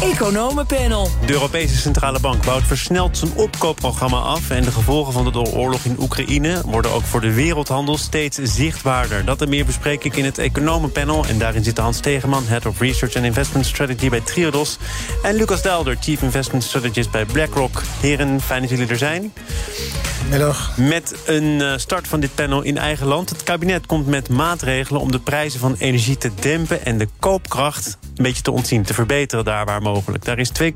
Economenpanel. De Europese Centrale Bank bouwt versneld zijn opkoopprogramma af... en de gevolgen van de oorlog in Oekraïne worden ook voor de wereldhandel steeds zichtbaarder. Dat en meer bespreek ik in het Economenpanel. En daarin zitten Hans Tegeman, Head of Research and Investment Strategy bij Triodos... en Lucas Daalder, Chief Investment Strategist bij BlackRock. Heren, fijn dat jullie er zijn. Middag. Met een eh, start van dit panel in eigen land. Het kabinet komt met maatregelen om de prijzen van energie te dempen... en de koopkracht een beetje te ontzien, te verbeteren daar waar mogelijk. Daar is 2,8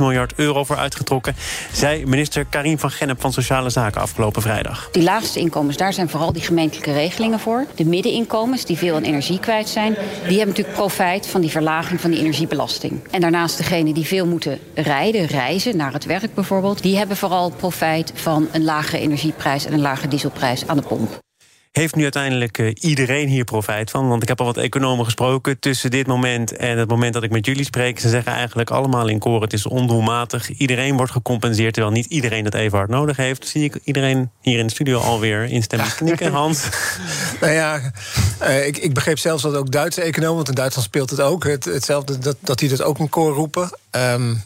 miljard euro voor uitgetrokken... zei minister Karim van Gennep van Sociale Zaken afgelopen vrijdag. Die laagste inkomens, daar zijn vooral die gemeentelijke regelingen voor. De middeninkomens, die veel aan energie kwijt zijn... die hebben natuurlijk profijt van die verlaging van die energiebelasting. En daarnaast degenen die veel moeten rijden, reizen, naar het werk bijvoorbeeld... die hebben vooral profijt van een lagere energieprijs... en een lagere dieselprijs aan de pomp. Heeft nu uiteindelijk uh, iedereen hier profijt van? Want ik heb al wat economen gesproken tussen dit moment en het moment dat ik met jullie spreek. Ze zeggen eigenlijk allemaal in koor: het is ondoelmatig. Iedereen wordt gecompenseerd, terwijl niet iedereen dat even hard nodig heeft. Zie ik iedereen hier in de studio alweer instemmend knikken, Hans? nou ja, uh, ik, ik, begreep zelfs dat ook Duitse economen, want in Duitsland speelt het ook, het, hetzelfde, dat, dat die dat ook in koor roepen. Um,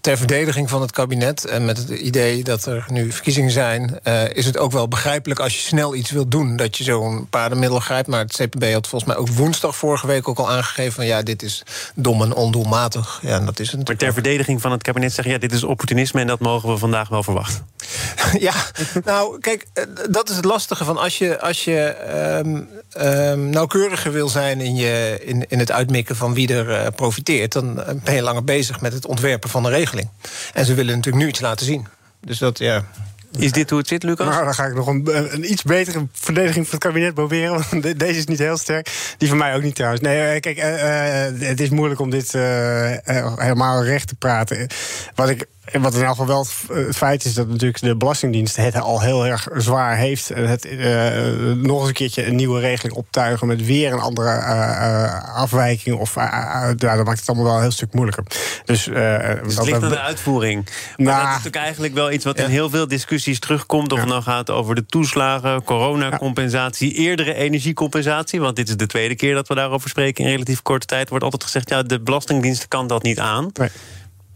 ter verdediging van het kabinet en met het idee dat er nu verkiezingen zijn, uh, is het ook wel begrijpelijk als je snel iets wilt doen, dat je zo'n paardenmiddel grijpt. Maar het CPB had volgens mij ook woensdag vorige week ook al aangegeven van ja, dit is dom en ondoelmatig. Ja, en dat is het. Maar ter verdediging van het kabinet zeg je ja, dit is opportunisme en dat mogen we vandaag wel verwachten. ja, nou kijk, dat is het lastige van als je, als je um, um, nauwkeuriger wil zijn in, je, in, in het uitmikken van wie er uh, profiteert, dan ben je langer bezig met het van een regeling. En ze willen natuurlijk nu iets laten zien. Dus dat, ja. Is dit hoe het zit, Lucas? Nou, dan ga ik nog een, een iets betere verdediging van het kabinet proberen. Want deze is niet heel sterk. Die van mij ook niet trouwens. Nee, kijk, uh, uh, het is moeilijk om dit uh, helemaal recht te praten. Wat ik en wat in elk geval wel het feit is dat natuurlijk de Belastingdienst het al heel erg zwaar heeft. Het uh, nog eens een keertje een nieuwe regeling optuigen met weer een andere uh, uh, afwijking. Of, ja, dat maakt het allemaal wel een heel stuk moeilijker. Dus, dus het ligt aan de uitvoering. Maar nou, dat is natuurlijk eigenlijk wel iets wat in heel veel discussies terugkomt. Of het nou gaat over de toeslagen, coronacompensatie, eerdere energiecompensatie. Want dit is de tweede keer dat we daarover spreken in relatief korte tijd. Wordt altijd gezegd, ja, de Belastingdienst kan dat niet aan. Nee.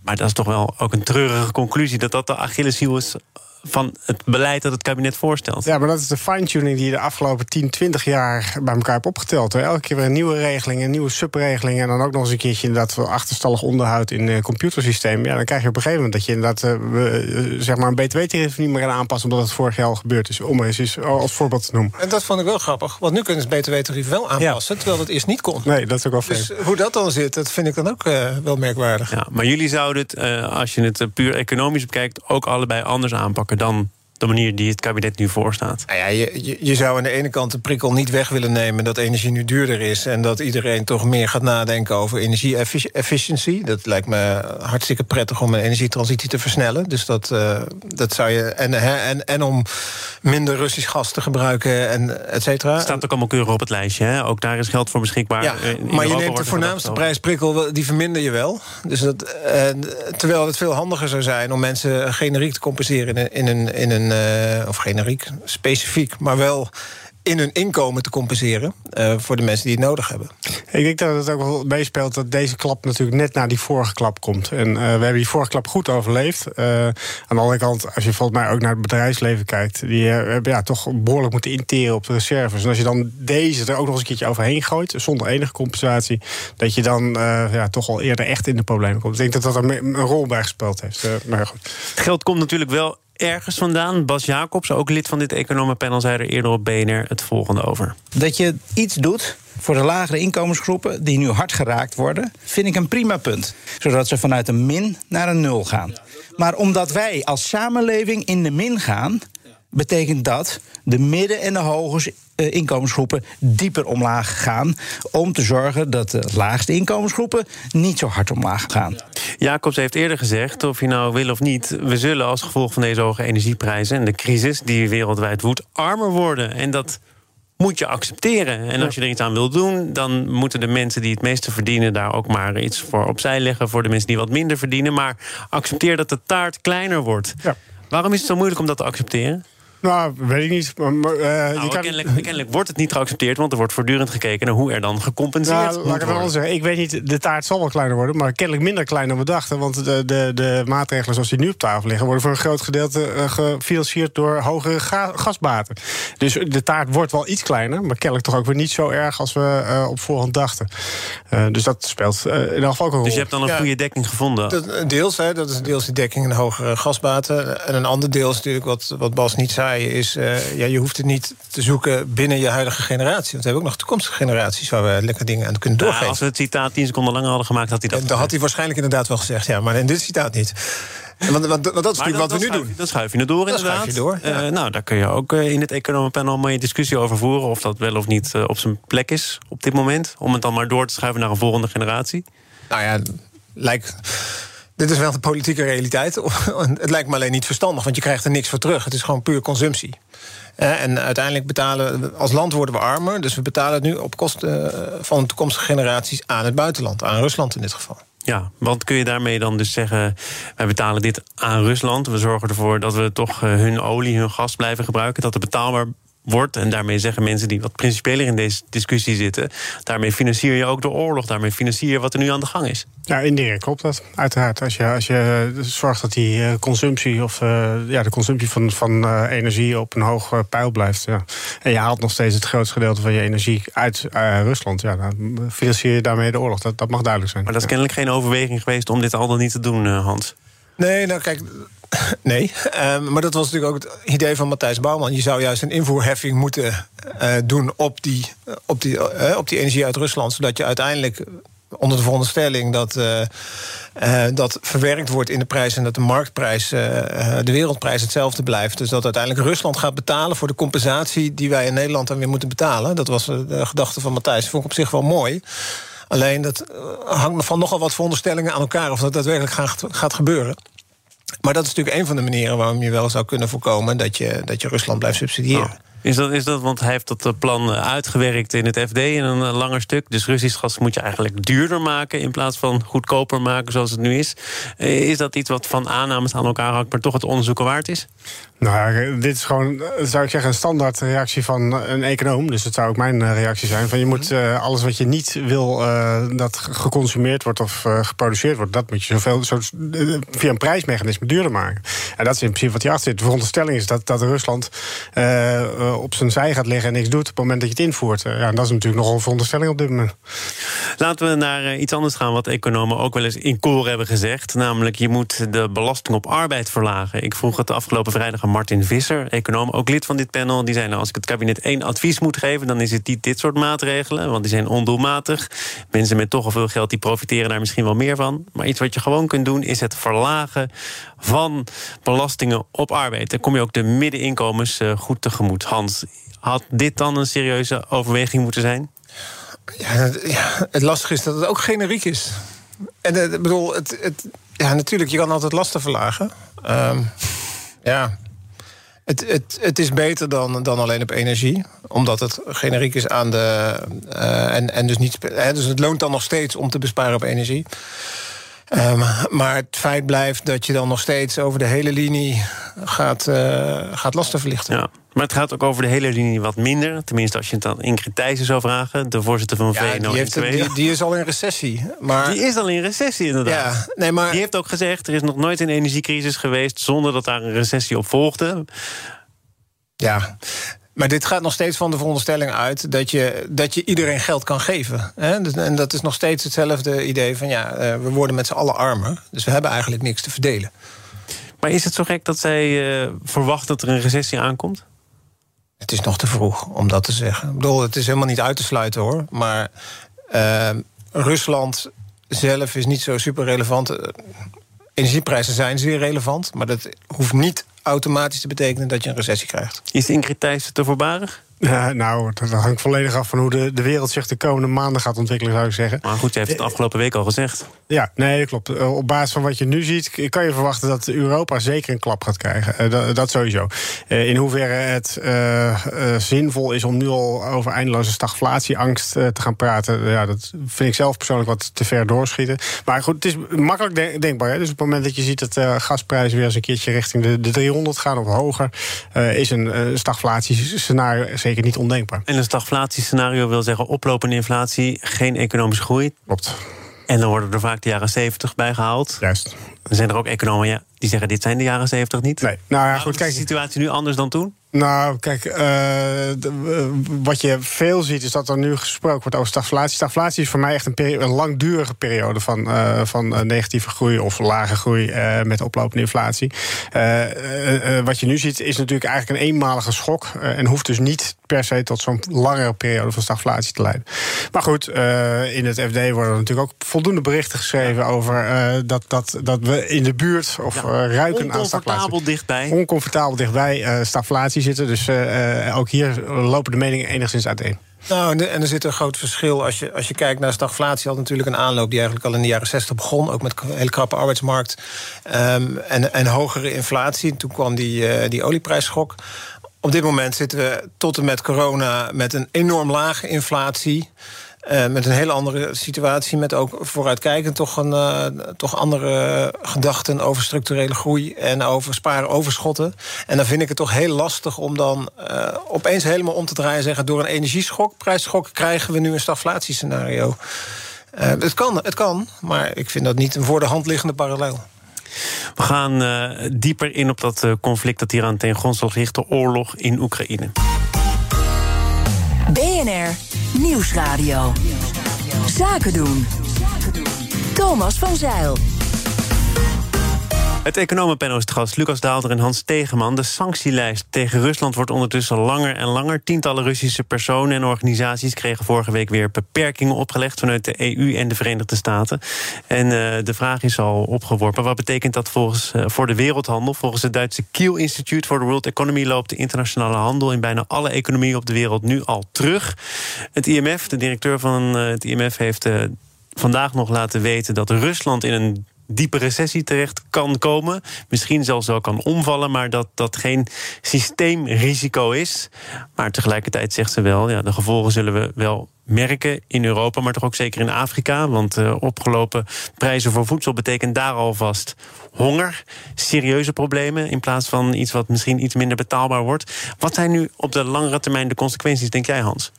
Maar dat is toch wel ook een treurige conclusie dat dat de Achilleshiel is van het beleid dat het kabinet voorstelt. Ja, maar dat is de fine-tuning die je de afgelopen 10, 20 jaar bij elkaar hebt opgeteld. Hoor. Elke keer weer een nieuwe regeling, een nieuwe subregeling... en dan ook nog eens een keertje dat achterstallig onderhoud in uh, computersysteem. Ja, dan krijg je op een gegeven moment dat je inderdaad uh, zeg maar een btw-tarief niet meer kan aanpassen... omdat het vorig jaar al gebeurd is, om eens eens als voorbeeld te noemen. En dat vond ik wel grappig, want nu kunnen ze het btw-tarief wel aanpassen... Ja. terwijl het eerst niet kon. Nee, dat is ook wel vreemd. Dus hoe dat dan zit, dat vind ik dan ook uh, wel merkwaardig. Ja, maar jullie zouden het, als je het puur economisch bekijkt... ook allebei anders aanpakken dan de manier die het kabinet nu voorstaat? Nou ja, je, je, je, zou aan de ene kant de prikkel niet weg willen nemen dat energie nu duurder is en dat iedereen toch meer gaat nadenken over energie-efficiëntie. Dat lijkt me hartstikke prettig om een energietransitie te versnellen. Dus dat, uh, dat zou je. En, en, en om minder Russisch gas te gebruiken en et cetera. Het staat ook allemaal keurig op het lijstje. Hè? Ook daar is geld voor beschikbaar. Ja, maar je neemt de voornaamste prijsprikkel, die verminder je wel. Dus dat, uh, terwijl het veel handiger zou zijn om mensen generiek te compenseren in, in een. In een of generiek, specifiek, maar wel in hun inkomen te compenseren uh, voor de mensen die het nodig hebben. Ik denk dat het ook wel meespeelt dat deze klap natuurlijk net na die vorige klap komt. En uh, we hebben die vorige klap goed overleefd. Uh, aan de andere kant, als je volgens mij ook naar het bedrijfsleven kijkt, die hebben ja, toch behoorlijk moeten interen op de reserves. En als je dan deze er ook nog eens een keertje overheen gooit, zonder enige compensatie, dat je dan ja, toch al eerder echt in de problemen komt. Ik denk dat dat er een rol bij gespeeld heeft. maar goed. Het geld komt natuurlijk wel ergens vandaan. Bas Jacobs, ook lid van dit economenpanel, zei er eerder op BNR het volgende over. Dat je iets doet voor de lagere inkomensgroepen die nu hard geraakt worden, vind ik een prima punt. Zodat ze vanuit een min naar een nul gaan. Maar omdat wij als samenleving in de min gaan, betekent dat de midden- en de hoge uh, inkomensgroepen dieper omlaag gaan. Om te zorgen dat de laagste inkomensgroepen niet zo hard omlaag gaan. Jacobs heeft eerder gezegd, of je nou wil of niet, we zullen als gevolg van deze hoge energieprijzen en de crisis die wereldwijd woedt, armer worden. En dat moet je accepteren. En als je er iets aan wil doen, dan moeten de mensen die het meeste verdienen daar ook maar iets voor opzij leggen voor de mensen die wat minder verdienen. Maar accepteer dat de taart kleiner wordt. Ja. Waarom is het zo moeilijk om dat te accepteren? Nou, weet ik niet. Maar, uh, nou, kan... kennelijk, kennelijk, wordt het niet geaccepteerd, want er wordt voortdurend gekeken naar hoe er dan gecompenseerd nou, laat ik het zeggen. Ik weet niet, de taart zal wel kleiner worden, maar kennelijk minder klein dan we dachten. Want de, de, de maatregelen zoals die nu op tafel liggen, worden voor een groot gedeelte uh, gefinancierd door hogere gasbaten. Dus de taart wordt wel iets kleiner, maar kennelijk toch ook weer niet zo erg als we uh, op voorhand dachten. dus dat speelt in ieder geval ook een rol. Dus je hebt dan een goede dekking gevonden? Dat, deels, hè, dat is deels die dekking en de hogere gasbaten. En een ander deel is natuurlijk wat, wat Bas niet zei is, uh, ja, je hoeft het niet te zoeken binnen je huidige generatie. Want we hebben ook nog toekomstige generaties waar we lekker dingen aan kunnen doorgeven. als we het citaat 10 seconden langer hadden gemaakt, had hij dat. En dan had hij waarschijnlijk inderdaad wel gezegd, ja, maar in dit citaat niet. Want, want, dat is natuurlijk wat we nu doen. Dat schuif je er door, inderdaad. Je door, uh, nou, daar kun je ook uh, in het economenpanel een discussie over voeren. of dat wel of niet uh, op zijn plek is op dit moment. Om het dan maar door te schuiven naar een volgende generatie. Nou ja, lijkt. Dit is wel de politieke realiteit. het lijkt me alleen niet verstandig, want je krijgt er niks voor terug. Het is gewoon puur consumptie. En uiteindelijk betalen als land worden we armer. Dus we betalen het nu op kosten eh, van de toekomstige generaties aan het buitenland, aan Rusland in dit geval. Ja, want kun je daarmee dan dus zeggen... wij betalen dit aan Rusland. We zorgen ervoor dat we toch eh, hun olie, hun gas blijven gebruiken. Dat het betaalbaar wordt. En daarmee zeggen mensen die wat principeler in deze discussie zitten. Daarmee financier je ook de oorlog. Daarmee financier je wat er nu aan de gang is. Ja, indirect klopt dat. Uiteraard. Als je, als je zorgt dat die eh, consumptie of uh, ja, de consumptie van, van uh, energie op een hoog pijl blijft. Ja. En je haalt nog steeds het grootste gedeelte van je energie uit Rusland. Ja, dan financier je daarmee de oorlog. Dat, dat mag duidelijk zijn. Maar dat is kennelijk geen overweging geweest om dit al dan niet te doen, Hans. Nee, nou kijk, Nee, um, maar dat was natuurlijk ook het idee van Matthijs Bouwman. Je zou juist een invoerheffing moeten uh, doen op die, op, die, uh, op die energie uit Rusland, zodat je uiteindelijk onder de veronderstelling dat dat verwerkt wordt in de prijs en dat de marktprijs, de wereldprijs hetzelfde blijft. Dus dat uiteindelijk Rusland gaat betalen voor de compensatie die wij in Nederland dan weer moeten betalen. Dat was de gedachte van Matthijs. Vond ik op zich wel mooi. Alleen dat hangt van nogal wat veronderstellingen aan elkaar of dat daadwerkelijk gaat, gaat gebeuren. Maar dat is natuurlijk een van de manieren waarom je wel zou kunnen voorkomen dat je, dat je Rusland blijft subsidiëren. Oh. Is dat, is dat, want hij heeft dat eh, plan eh, uitgewerkt in het FD in een eh, langer stuk. Dus Russisch gas moet je eigenlijk duurder maken in plaats van goedkoper maken zoals het nu is. Is dat iets wat van aannames aan elkaar hangt, maar toch het onderzoeken waard is? Nou, dit is gewoon, zou ik zeggen, een standaard reactie van een econoom. Dus dat zou ook mijn reactie zijn. Van je moet uh, alles wat je niet wil uh, dat geconsumeerd wordt of uh, geproduceerd wordt, dat moet je zoveel zo, via een prijsmechanisme duurder maken. En dat is in principe wat hier achter zit. De veronderstelling is dat, dat Rusland op zijn zij gaat liggen en niks doet op het moment dat je het invoert. ja, en dat is natuurlijk nogal een veronderstelling op dit moment. Laten we naar iets anders gaan wat economen ook wel eens in koor hebben gezegd. Namelijk, je moet de belasting op arbeid verlagen. Ik vroeg het de afgelopen vrijdag Martin Visser, econoom, ook lid van dit panel. Die zei: nou, Als ik het kabinet één advies moet geven, dan is het niet dit soort maatregelen. Want die zijn ondoelmatig. Mensen met toch al veel geld die profiteren daar misschien wel meer van. Maar iets wat je gewoon kunt doen, is het verlagen van belastingen op arbeid. Dan kom je ook de middeninkomens eh, goed tegemoet. Hans, had dit dan een serieuze overweging moeten zijn? Ja, het lastige is dat het ook generiek is. En uh, ik bedoel, het, het, ja, natuurlijk, je kan altijd lasten verlagen. Um, ja, het, het, het is beter dan, dan alleen op energie. Omdat het generiek is aan de. Uh, en, en dus, niet, hè, dus het loont dan nog steeds om te besparen op energie. Um, maar het feit blijft dat je dan nog steeds over de hele linie gaat, uh, gaat lasten verlichten. Ja. Maar het gaat ook over de hele linie wat minder. Tenminste, als je het dan Ingrid Thijssen zou vragen, de voorzitter van ja, VNO. Die, die, die, is al in recessie. Maar... Die is al in recessie, inderdaad. Ja, nee, maar... Die heeft ook gezegd: er is nog nooit een energiecrisis geweest zonder dat daar een recessie op volgde. Ja, maar dit gaat nog steeds van de veronderstelling uit dat je, dat je iedereen geld kan geven. Hè? Dus, en dat is nog steeds hetzelfde idee van ja, eh, we worden met z'n allen armer. Dus we hebben eigenlijk niks te verdelen. Maar is het zo gek dat zij uh, verwacht dat er een recessie aankomt? Het is nog te vroeg om dat te zeggen. Ik bedoel, het is helemaal niet uit te sluiten hoor. Maar uh, Rusland zelf is niet zo super relevant. Energieprijzen zijn zeer relevant, maar dat hoeft niet automatisch te betekenen dat je een recessie krijgt. Is Ingrid Thijssen te voorbarig? Ja, nou, dat hangt volledig af van hoe de, de wereld zich de komende maanden gaat ontwikkelen, zou ik zeggen. Maar goed, je heeft het afgelopen week al gezegd. Ja, nee, dat klopt. Eh, op basis van wat je nu ziet, kan je verwachten dat Europa zeker een klap gaat krijgen. Eh, dat, dat, sowieso. Eh, in hoeverre het zinvol is om nu al over eindeloze stagflatieangst te gaan praten, ja, dat vind ik zelf persoonlijk wat te ver doorschieten. Maar goed, het is makkelijk denkbaar. Hè? Dus op het moment dat je ziet dat gasprijzen weer eens een keertje richting de, de 300 gaan of hoger, is een stagflatiescenario zeker niet ondenkbaar. En een stagflatiescenario wil zeggen oplopende inflatie, geen economische groei. Klopt. En dan worden er vaak de jaren 70 bij gehaald. Juist. Dan zijn er ook economen ja, die zeggen: dit zijn de jaren 70 niet. Nee. Nou ja, goed, kijk. Is de situatie nu anders dan toen? Nou, kijk, uh, wat je veel ziet is dat er nu gesproken wordt over stagflatie. Stagflatie is voor mij echt een, een langdurige periode van, uh, van negatieve groei of lage groei met oplopende inflatie. wat je nu ziet is natuurlijk eigenlijk een eenmalige schok en hoeft dus niet per se tot zo'n langere periode van stagflatie te leiden. Maar goed, in het FD worden er natuurlijk ook voldoende berichten geschreven over dat, dat, dat we in de buurt of ja, ruiken aan stagflatie. Oncomfortabel dichtbij. Oncomfortabel dichtbij stagflatie zitten. Dus uh, ook hier lopen de meningen enigszins uiteen. Nou, en er zit een groot verschil. Als je, als je kijkt naar stagflatie, had natuurlijk een aanloop die eigenlijk al in de jaren 60 begon. Ook met een hele krappe arbeidsmarkt um, en, en hogere inflatie. Toen kwam die, uh, die olieprijsschok. Op dit moment zitten we tot en met corona met een enorm lage inflatie. Uh, met een hele andere situatie, met ook vooruitkijkend toch, een, uh, toch andere gedachten over structurele groei en over sparen overschotten. En dan vind ik het toch heel lastig om dan uh, opeens helemaal om te draaien en zeggen: door een energieschok, prijsschok, krijgen we nu een stagflatiescenario. het, kan, het kan, maar ik vind dat niet een voor de hand liggende parallel. We gaan dieper in op dat conflict dat hier aan ten grondslag ligt, de oorlog in Oekraïne. BNR Nieuwsradio. Zaken doen. Thomas van Zeil. Het economenpanel. Lucas Daalder en Hans Tegeman. De sanctielijst tegen Rusland wordt ondertussen langer en langer. Tientallen Russische personen en organisaties kregen vorige week weer beperkingen opgelegd vanuit de EU en de Verenigde Staten. En uh, de vraag is al opgeworpen: wat betekent dat volgens, uh, voor de wereldhandel? Volgens het Duitse Kiel Institute for the World Economy loopt de internationale handel in bijna alle economieën op de wereld nu al terug. Het IMF, de directeur van uh, het IMF, heeft vandaag nog laten weten dat Rusland in een diepe recessie terecht kan komen. Misschien zelfs wel kan omvallen, maar dat dat geen systeemrisico is. Maar tegelijkertijd zegt ze wel, ja, de gevolgen zullen we wel merken in Europa, maar toch ook zeker in Afrika. Want uh, opgelopen prijzen voor voedsel betekent daar alvast honger, serieuze problemen, in plaats van iets wat misschien iets minder betaalbaar wordt. Wat zijn nu op de langere termijn de consequenties, denk jij, Hans?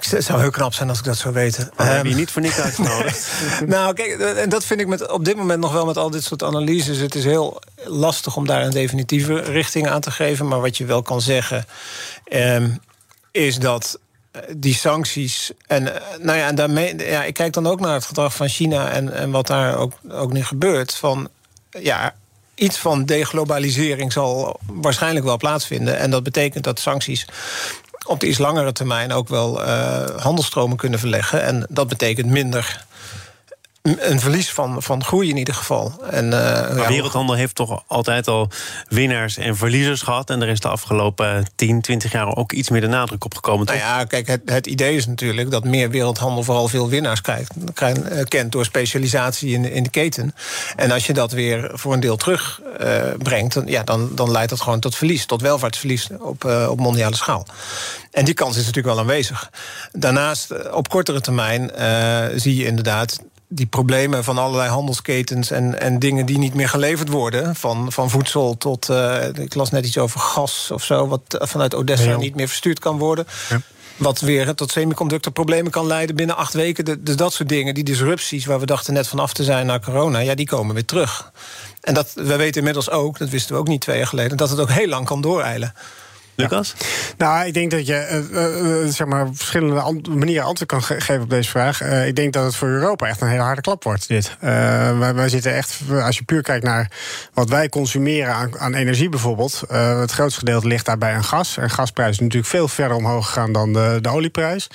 Het zou heel knap zijn als ik dat zou weten. Maar heb je ehm, niet voor niks uitgenodigd? nou, kijk, en dat vind ik met, op dit moment nog wel met al dit soort analyses. Het is heel lastig om daar een definitieve richting aan te geven. Maar wat je wel kan zeggen, um, is dat eh, die sancties. En, eh, nou ja, en daarmee, ja, ik kijk dan ook naar het gedrag van China en, en wat daar ook, ook nu gebeurt. Van ja, iets van deglobalisering zal waarschijnlijk wel plaatsvinden. En dat betekent dat sancties op de iets langere termijn ook wel uh, handelstromen kunnen verleggen. En dat betekent minder een verlies van, van groei in ieder geval. En, uh, ja, wereldhandel heeft toch altijd al winnaars en verliezers gehad. En er is de afgelopen 10, 20 jaar ook iets meer de nadruk op gekomen. Nou ja, kijk, het, het idee is natuurlijk dat meer wereldhandel vooral veel winnaars krijgt, krijgt, kent door specialisatie in, in de keten. En als je dat weer voor een deel terugbrengt, uh, dan, ja, dan, dan leidt dat gewoon tot verlies, tot welvaartsverlies op, uh, op mondiale schaal. En die kans is natuurlijk wel aanwezig. Daarnaast, op kortere termijn, zie je inderdaad die problemen van allerlei handelsketens en, en dingen die niet meer geleverd worden. Van, van voedsel tot. Uh, ik las net iets over gas of zo, wat vanuit Odessa niet meer verstuurd kan worden. Ja. Wat weer tot semiconductorproblemen kan leiden binnen acht weken. Dus dat soort dingen, die disrupties waar we dachten net van af te zijn na corona, ja, die komen weer terug. En dat, we weten inmiddels ook, dat wisten we ook niet twee jaar geleden, dat het ook heel lang kan dooreilen. Lucas? Nou, ik denk dat je uh, zeg maar verschillende manieren antwoord kan geven op deze vraag. ik denk dat het voor Europa echt een hele harde klap wordt. Dit. Wij, wij, zitten echt, als je puur kijkt naar wat wij consumeren aan, aan energie bijvoorbeeld. het grootste gedeelte ligt daarbij aan gas. En gasprijs is natuurlijk veel verder omhoog gegaan dan de, de olieprijs.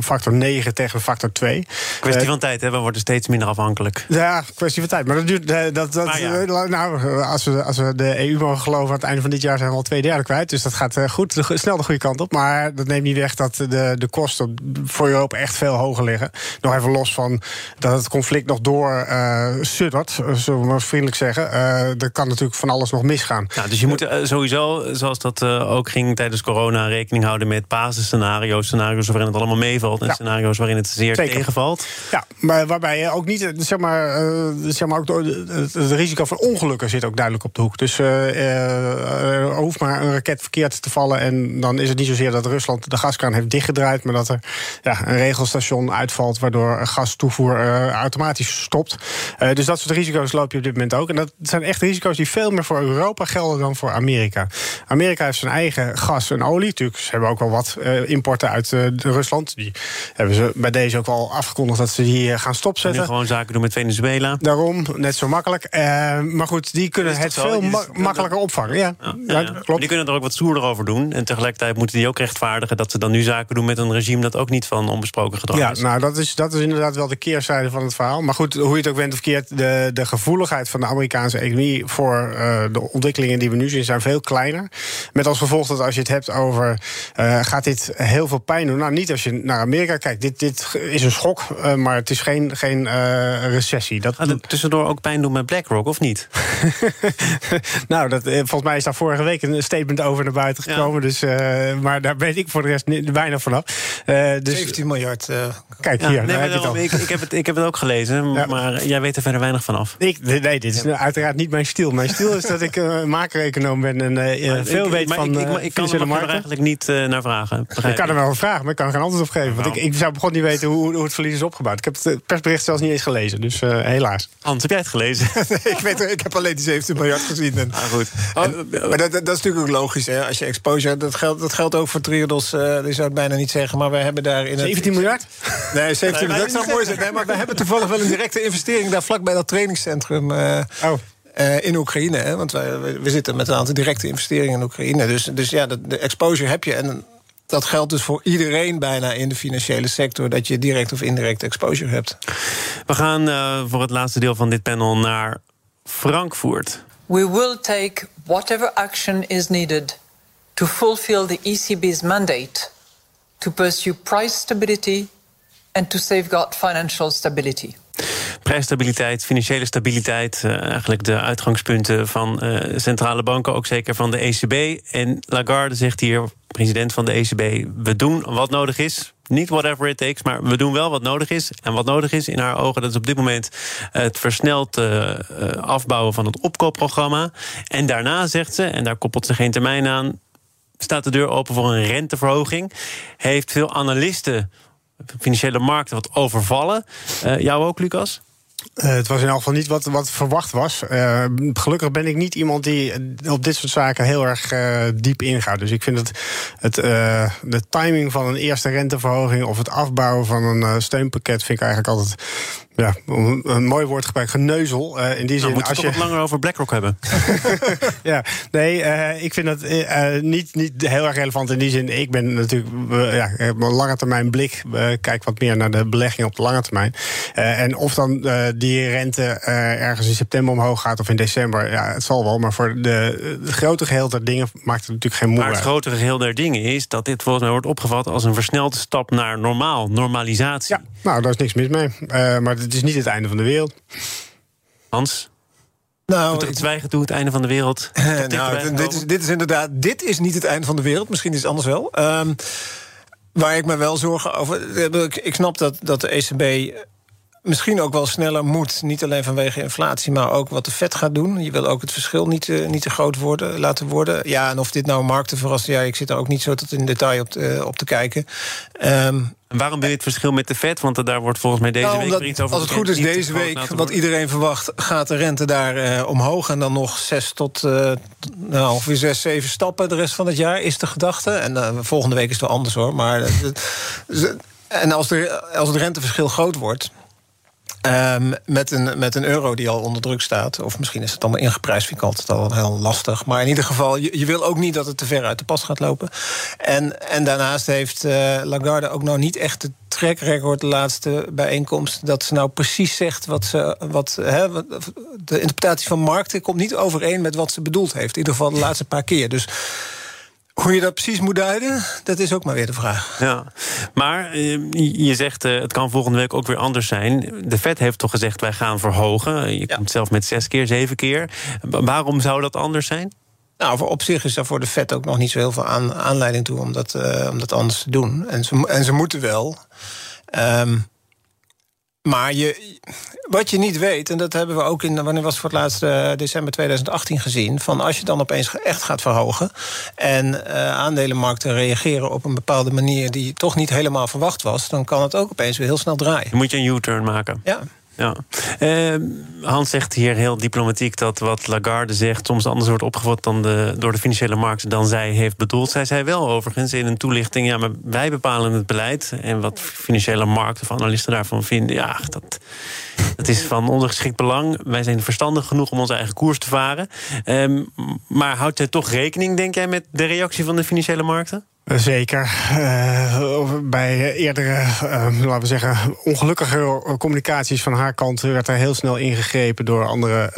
factor 9 tegen factor 2. Kwestie van tijd, hè? We worden steeds minder afhankelijk. Ja, kwestie van tijd. Maar dat duurt. Dat, dat, Nou, als we, als we de EU mogen geloven, aan het einde van dit jaar zijn we al twee derde kwijt. Dus dat gaat goed, snel de goede kant op. Maar dat neemt niet weg dat de, de kosten voor Europa echt veel hoger liggen. Nog even los van dat het conflict nog door uh, suddert, zullen we maar vriendelijk zeggen. Uh, er kan natuurlijk van alles nog misgaan. Dus je moet sowieso, zoals dat ook ging tijdens corona, rekening houden met basisscenario's. Scenario's waarin het allemaal meevalt en scenario's waarin het zeer tegenvalt. Ja, maar waarbij je ook niet, zeg maar, zeg maar ook het, het risico van ongelukken zit ook duidelijk op de hoek. Dus er hoeft maar een raket verkeerd te vallen. En dan is het niet zozeer dat Rusland de gaskraan heeft dichtgedraaid. Maar dat er ja, een regelstation uitvalt. Waardoor gastoevoer uh, automatisch stopt. Uh, dus dat soort risico's loop je op dit moment ook. En dat zijn echt risico's die veel meer voor Europa gelden dan voor Amerika. Amerika heeft zijn eigen gas en olie. Natuurlijk, ze hebben ook wel wat uh, importen uit Rusland. Die hebben ze bij deze ook wel afgekondigd dat ze die gaan stopzetten. En gewoon zaken doen met Venezuela. Daarom, net zo makkelijk. maar goed, die kunnen het veel ma makkelijker opvangen. Ja, ja, klopt. Kunnen er ook wat stoerder over doen. En tegelijkertijd moeten die ook rechtvaardigen dat ze dan nu zaken doen met een regime dat ook niet van onbesproken gedrag ja, is. Ja, nou, dat is, dat is inderdaad wel de keerzijde van het verhaal. Maar goed, hoe je het ook bent of keert, de, de gevoeligheid van de Amerikaanse economie voor uh, de ontwikkelingen die we nu zien zijn veel kleiner. Met als gevolg dat als je het hebt over uh, gaat dit heel veel pijn doen? Nou, niet als je naar Amerika kijkt. Dit, dit is een schok, uh, maar het is geen, geen recessie. Dat gaat het tussendoor ook pijn doen met BlackRock, of niet? nou, dat, volgens mij is daar vorige week een statement over naar buiten gekomen. Dus, uh, maar daar weet ik voor de rest weinig vanaf. Uh, dus, 17 miljard. Uh, kijk hier. Nee, heb daarom, ik, ik, heb het, ik heb het ook gelezen, ja. maar jij weet er verder weinig vanaf. Ik, nee, dit is uiteraard niet mijn stil. Mijn stil is dat ik uh, maker-econoom ben en uh, veel ik, weet van ik, ik, ik kan er eigenlijk niet uh, naar vragen. Ik kan er wel een vraag, maar ik kan er geen antwoord op geven. Want ik, ik zou begon niet weten hoe, hoe het verlies is opgebouwd. Ik heb het persbericht zelfs niet eens gelezen, dus helaas. Hans, heb jij het gelezen? ik, weet, ik heb alleen die 17 miljard gezien. En, ah, goed. Oh, maar dat, dat, is natuurlijk ook logisch. Hè? Als je exposure, dat geldt, dat geldt ook voor Triodos. Uh, die zou het bijna niet zeggen, maar we hebben daar in 17 miljard? Nee, 17 miljard zou mooi zijn. Nee, maar we hebben toevallig wel een directe investering daar vlak bij dat trainingscentrum. Uh, oh. Uh, in Oekraïne. Hè? Want wij, we zitten met een aantal directe investeringen in Oekraïne. Dus, dus ja, de, de exposure heb je. En dat geldt dus voor iedereen bijna in de financiële sector... dat je direct of indirect exposure hebt. We gaan uh, voor het laatste deel van dit panel naar Frankfurt. We will take whatever action is needed to fulfill the ECB's mandate to pursue price stability and to safeguard financial stability. Prijsstabiliteit, financiële stabiliteit, uh, eigenlijk de uitgangspunten van uh, centrale banken, ook zeker van de ECB. En Lagarde zegt hier, president van de ECB, we doen wat nodig is. Niet whatever it takes, maar we doen wel wat nodig is. En wat nodig is in haar ogen, dat is op dit moment het versneld uh, afbouwen van het opkoopprogramma. En daarna zegt ze, en daar koppelt ze geen termijn aan, staat de deur open voor een renteverhoging. Heeft veel analisten, financiële markten, wat overvallen. Uh, jou ook, Lucas? Uh, het was in elk geval niet wat, wat verwacht was. Uh, gelukkig ben ik niet iemand die op dit soort zaken heel erg diep ingaat. Dus ik vind het, het de timing van een eerste renteverhoging of het afbouwen van een steunpakket vind ik eigenlijk altijd ja, een mooi woord gebruikt, geneuzel. Uh, in die nou, zin, als je wat langer over BlackRock hebben. ja, nee, uh, ik vind dat uh, niet, niet heel erg relevant in die zin. Ik ben natuurlijk, ja, ik heb een lange termijn blik. kijk wat meer naar de belegging op de lange termijn. en of dan die rente ergens in september omhoog gaat of in december, ja, het zal wel. Maar voor de, de grote geheel der dingen maakt het natuurlijk geen moeite. Maar het grote geheel der dingen is dat dit volgens mij wordt opgevat als een versnelde stap naar normaal, normalisatie. Ja, nou, daar is niks mis mee. maar het is niet het einde van de wereld. Hans? Nou, Moet er het zwijgen toe het einde van de wereld? nou, dit, is, dit is inderdaad, dit is niet het einde van de wereld. Misschien is het anders wel. Um, waar ik me wel zorgen over. Ik, ik snap dat, dat de ECB misschien ook wel sneller moet. Niet alleen vanwege inflatie, maar ook wat de vet gaat doen. Je wil ook het verschil niet, uh, niet te groot worden, laten worden. Ja, en of dit nou markten verrast, ja, ik zit er ook niet zo tot in detail op te, op te kijken. Um, en waarom wil je het verschil met de vet? Want daar wordt volgens mij deze nou, week iets over Als het goed is, deze week, wat iedereen verwacht, gaat de rente daar uh, omhoog. En dan nog zes tot uh, nou, ongeveer zes, zeven stappen de rest van het jaar, is de gedachte. En uh, volgende week is het wel anders hoor. Maar, en als, de, als het renteverschil groot wordt. Um, met, een, met een euro die al onder druk staat. Of misschien is het allemaal ingeprijsd, vind ik altijd al heel lastig. Maar in ieder geval, je, je wil ook niet dat het te ver uit de pas gaat lopen. En, en daarnaast heeft uh, Lagarde ook nou niet echt de track record de laatste bijeenkomst... dat ze nou precies zegt wat ze... Wat, de interpretatie van markten komt niet overeen met wat ze bedoeld heeft. In ieder geval de laatste paar keer. Dus hoe je dat precies moet duiden, dat is ook maar weer de vraag. Ja, maar eh, je zegt uh, het kan volgende week ook weer anders zijn. De Fed heeft toch gezegd wij gaan verhogen. Je komt zelf met zes keer, zeven keer. Waarom zou dat anders zijn? Nou, voor op zich is daar voor de Fed ook nog niet zo heel veel aan, aanleiding toe om dat, uh, om dat anders te doen. En ze, en ze moeten wel. Um, maar je, wat je niet weet, en dat hebben we ook in, wanneer was het voor het laatst uh, december 2018 gezien, van als je dan opeens echt gaat verhogen en uh, aandelenmarkten reageren op een bepaalde manier die toch niet helemaal verwacht was, dan kan het ook opeens weer heel snel draaien. Dan moet je een U-turn maken. Ja. Ja. Uh, Hans zegt hier heel diplomatiek dat wat Lagarde zegt soms anders wordt opgevat dan de, door de financiële markt dan zij heeft bedoeld. Zij zei wel overigens in een toelichting: ja, maar wij bepalen het beleid. En wat financiële markten of analisten daarvan vinden, ja, dat, dat is van ondergeschikt belang. Wij zijn verstandig genoeg om onze eigen koers te varen. Um, maar houdt hij toch rekening, denk jij, met de reactie van de financiële markten? Zeker. Uh, bij eerdere, uh, laten we zeggen, ongelukkige communicaties van haar kant werd er heel snel ingegrepen door andere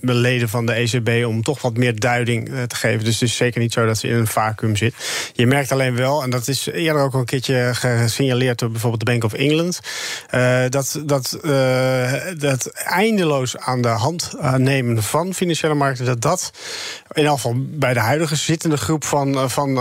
leden van de ECB om toch wat meer duiding te geven. Dus het is zeker niet zo dat ze in een vacuüm zit. Je merkt alleen wel, en dat is eerder ook al een keertje gesignaleerd door bijvoorbeeld de Bank of England, dat, dat, dat eindeloos aan de hand nemen van financiële markten, dat dat in ieder geval bij de huidige zittende groep van. van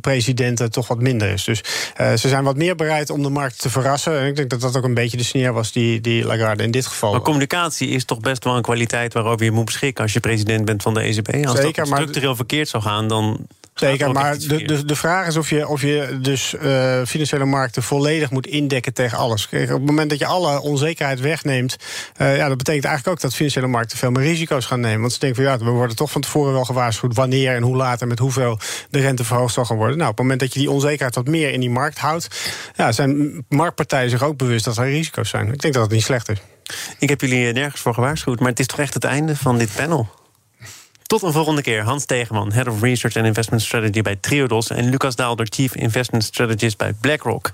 presidenten toch wat minder is. Dus uh, ze zijn wat meer bereid om de markt te verrassen. En ik denk dat dat ook een beetje de sneer was die, die Lagarde in dit geval. Maar communicatie is toch best wel een kwaliteit waarover je moet beschikken als je president bent van de ECB. Als Zeker, dat structureel verkeerd zou gaan, dan Zeker, maar de, de, de vraag is of je, of je dus uh, financiële markten volledig moet indekken tegen alles. Kijk, op het moment dat je alle onzekerheid wegneemt, uh, ja, dat betekent eigenlijk ook dat financiële markten veel meer risico's gaan nemen. Want ze denken van ja, we worden toch van tevoren wel gewaarschuwd wanneer en hoe laat en met hoeveel de rente verhoogd zal gaan worden. Nou, op het moment dat je die onzekerheid wat meer in die markt houdt, ja, zijn marktpartijen zich ook bewust dat er risico's zijn. Ik denk dat het niet slecht is. Ik heb jullie nergens voor gewaarschuwd, maar het is toch echt het einde van dit panel? Tot een volgende keer. Hans Tegenman, Head of Research and Investment Strategy bij Triodos... en Lucas Daalder, Chief Investment Strategist bij BlackRock.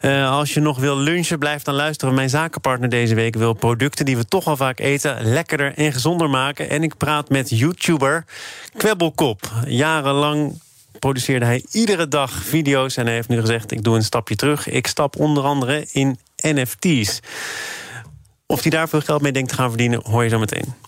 Uh, als je nog wil lunchen, blijf dan luisteren. Mijn zakenpartner deze week wil producten die we toch al vaak eten... lekkerder en gezonder maken. En ik praat met YouTuber Kwebbelkop. Jarenlang produceerde hij iedere dag video's... en hij heeft nu gezegd, ik doe een stapje terug. Ik stap onder andere in NFT's. Of hij daar veel geld mee denkt te gaan verdienen, hoor je zo meteen.